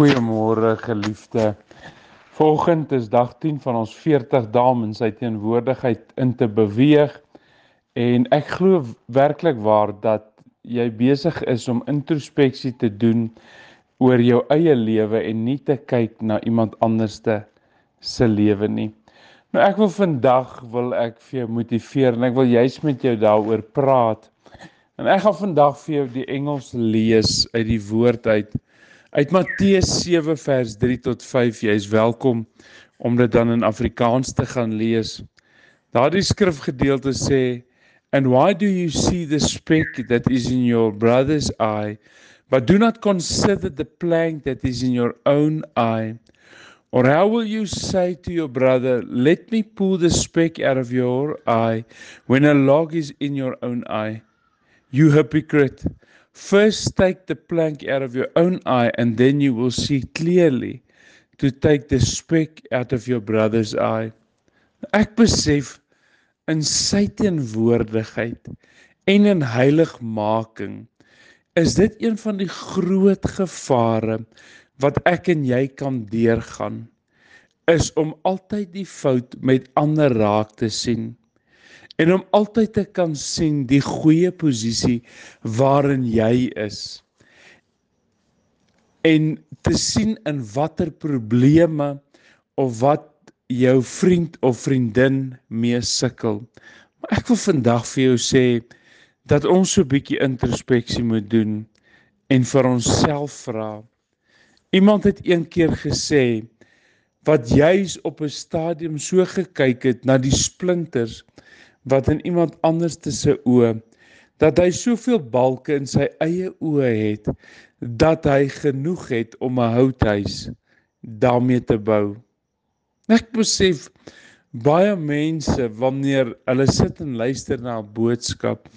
Goeiemôre geliefde. Volgende is dag 10 van ons 40 dae in sy teenwoordigheid in te beweeg. En ek glo werklik waar dat jy besig is om introspeksie te doen oor jou eie lewe en nie te kyk na iemand anderste se lewe nie. Nou ek wil vandag wil ek vir jou motiveer en ek wil juis met jou daaroor praat. En ek gaan vandag vir jou die Engels lees uit die woord uit uit Matteus 7 vers 3 tot 5. Jy is welkom om dit dan in Afrikaans te gaan lees. Daardie skrifgedeelte sê And why do you see the speck that is in your brother's eye but do not consider the plank that is in your own eye? Or how will you say to your brother, Let me pull the speck out of your eye when a log is in your own eye? You hypocrite! First take the plank out of your own eye and then you will see clearly to take the speck out of your brother's eye. Ek besef in sy teenwoordigheid en in heiligmaking is dit een van die groot gevare wat ek en jy kan deurgaan is om altyd die fout met ander raak te sien en om altyd te kan sien die goeie posisie waarin jy is en te sien in watter probleme of wat jou vriend of vriendin mee sukkel. Maar ek wil vandag vir jou sê dat ons so 'n bietjie introspeksie moet doen en vir onsself vra. Iemand het een keer gesê wat juis op 'n stadium so gekyk het na die splinters wat in iemand anders se oë dat hy soveel balke in sy eie oë het dat hy genoeg het om 'n houthuis daarmee te bou. Ek besef baie mense wanneer hulle sit en luister na 'n boodskap,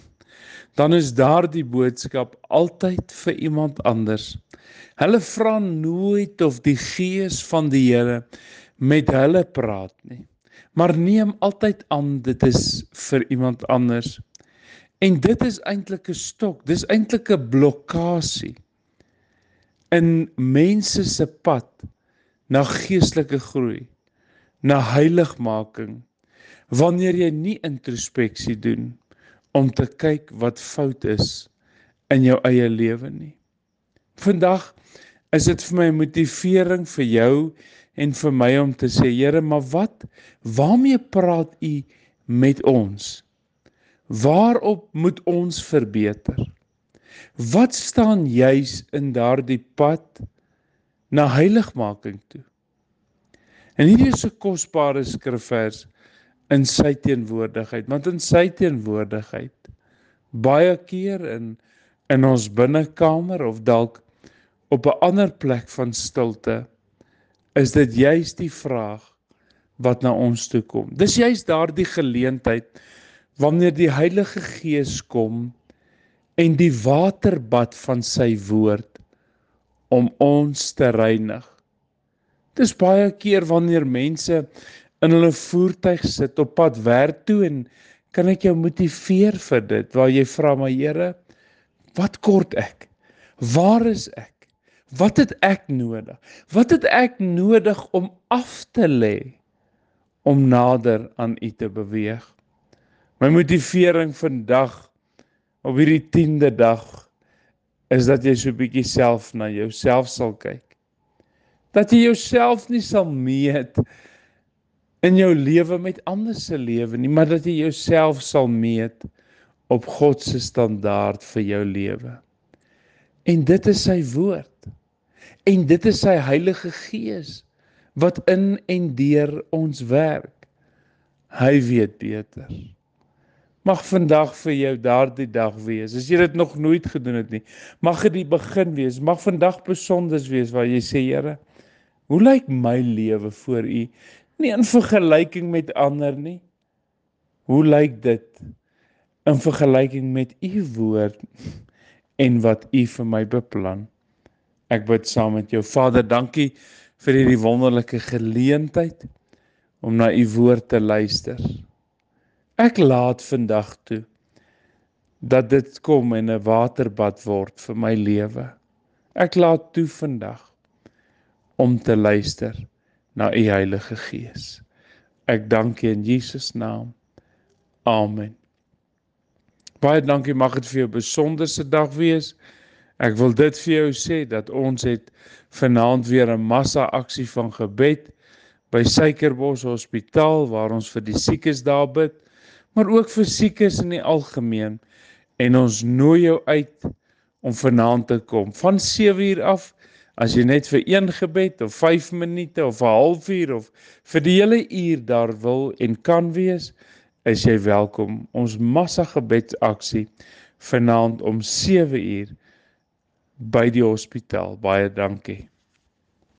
dan is daardie boodskap altyd vir iemand anders. Hulle vra nooit of die gees van die Here met hulle praat nie maar neem altyd aan dit is vir iemand anders. En dit is eintlik 'n stok, dis eintlik 'n blokkade in mense se pad na geestelike groei, na heiligmaking. Wanneer jy nie introspeksie doen om te kyk wat fout is in jou eie lewe nie. Vandag is dit vir my 'n motivering vir jou en vir my om te sê Here, maar wat waarmee praat U met ons? Waarop moet ons verbeter? Wat staan juis in daardie pad na heiligmaking toe? En hierdie is 'n kosbare skrifvers in sy teenwoordigheid, want in sy teenwoordigheid baie keer in in ons binnekamer of dalk op 'n ander plek van stilte is dit juis die vraag wat na ons toe kom. Dis juis daardie geleentheid wanneer die Heilige Gees kom en die waterbad van sy woord om ons te reinig. Dis baie keer wanneer mense in hulle voertuig sit op pad werk toe en kan ek jou motiveer vir dit waar jy vra maar Here, wat kort ek? Waar is ek? Wat het ek nodig? Wat het ek nodig om af te lê om nader aan U te beweeg? My motivering vandag op hierdie 10de dag is dat jy so 'n bietjie self na jouself sal kyk. Dat jy jouself nie sal meet in jou lewe met ander se lewe nie, maar dat jy jouself sal meet op God se standaard vir jou lewe. En dit is sy woord. En dit is sy Heilige Gees wat in en deur ons werk. Hy weet beter. Mag vandag vir jou daardie dag wees. As jy dit nog nooit gedoen het nie, mag dit die begin wees. Mag vandag besonder wees waar jy sê, Here, hoe lyk my lewe voor U? Nie in vergelyking met ander nie. Hoe lyk dit in vergelyking met U woord en wat U vir my beplan? Ek bid saam met jou. Vader, dankie vir hierdie wonderlike geleentheid om na u woord te luister. Ek laat vandag toe dat dit kom en 'n waterbad word vir my lewe. Ek laat toe vandag om te luister na u Heilige Gees. Ek dank U in Jesus naam. Amen. Baie dankie mag dit vir jou 'n besonderse dag wees. Ek wil dit vir jou sê dat ons het vanaand weer 'n massa aksie van gebed by Suikerbos Hospitaal waar ons vir die siekes daar bid, maar ook vir siekes in die algemeen. En ons nooi jou uit om vanaand te kom. Van 7uur af as jy net vir een gebed of 5 minute of 'n halfuur of vir die hele uur daar wil en kan wees is jy welkom. Ons massa gebedsaksie vanaand om 7uur by die hospitaal. Baie dankie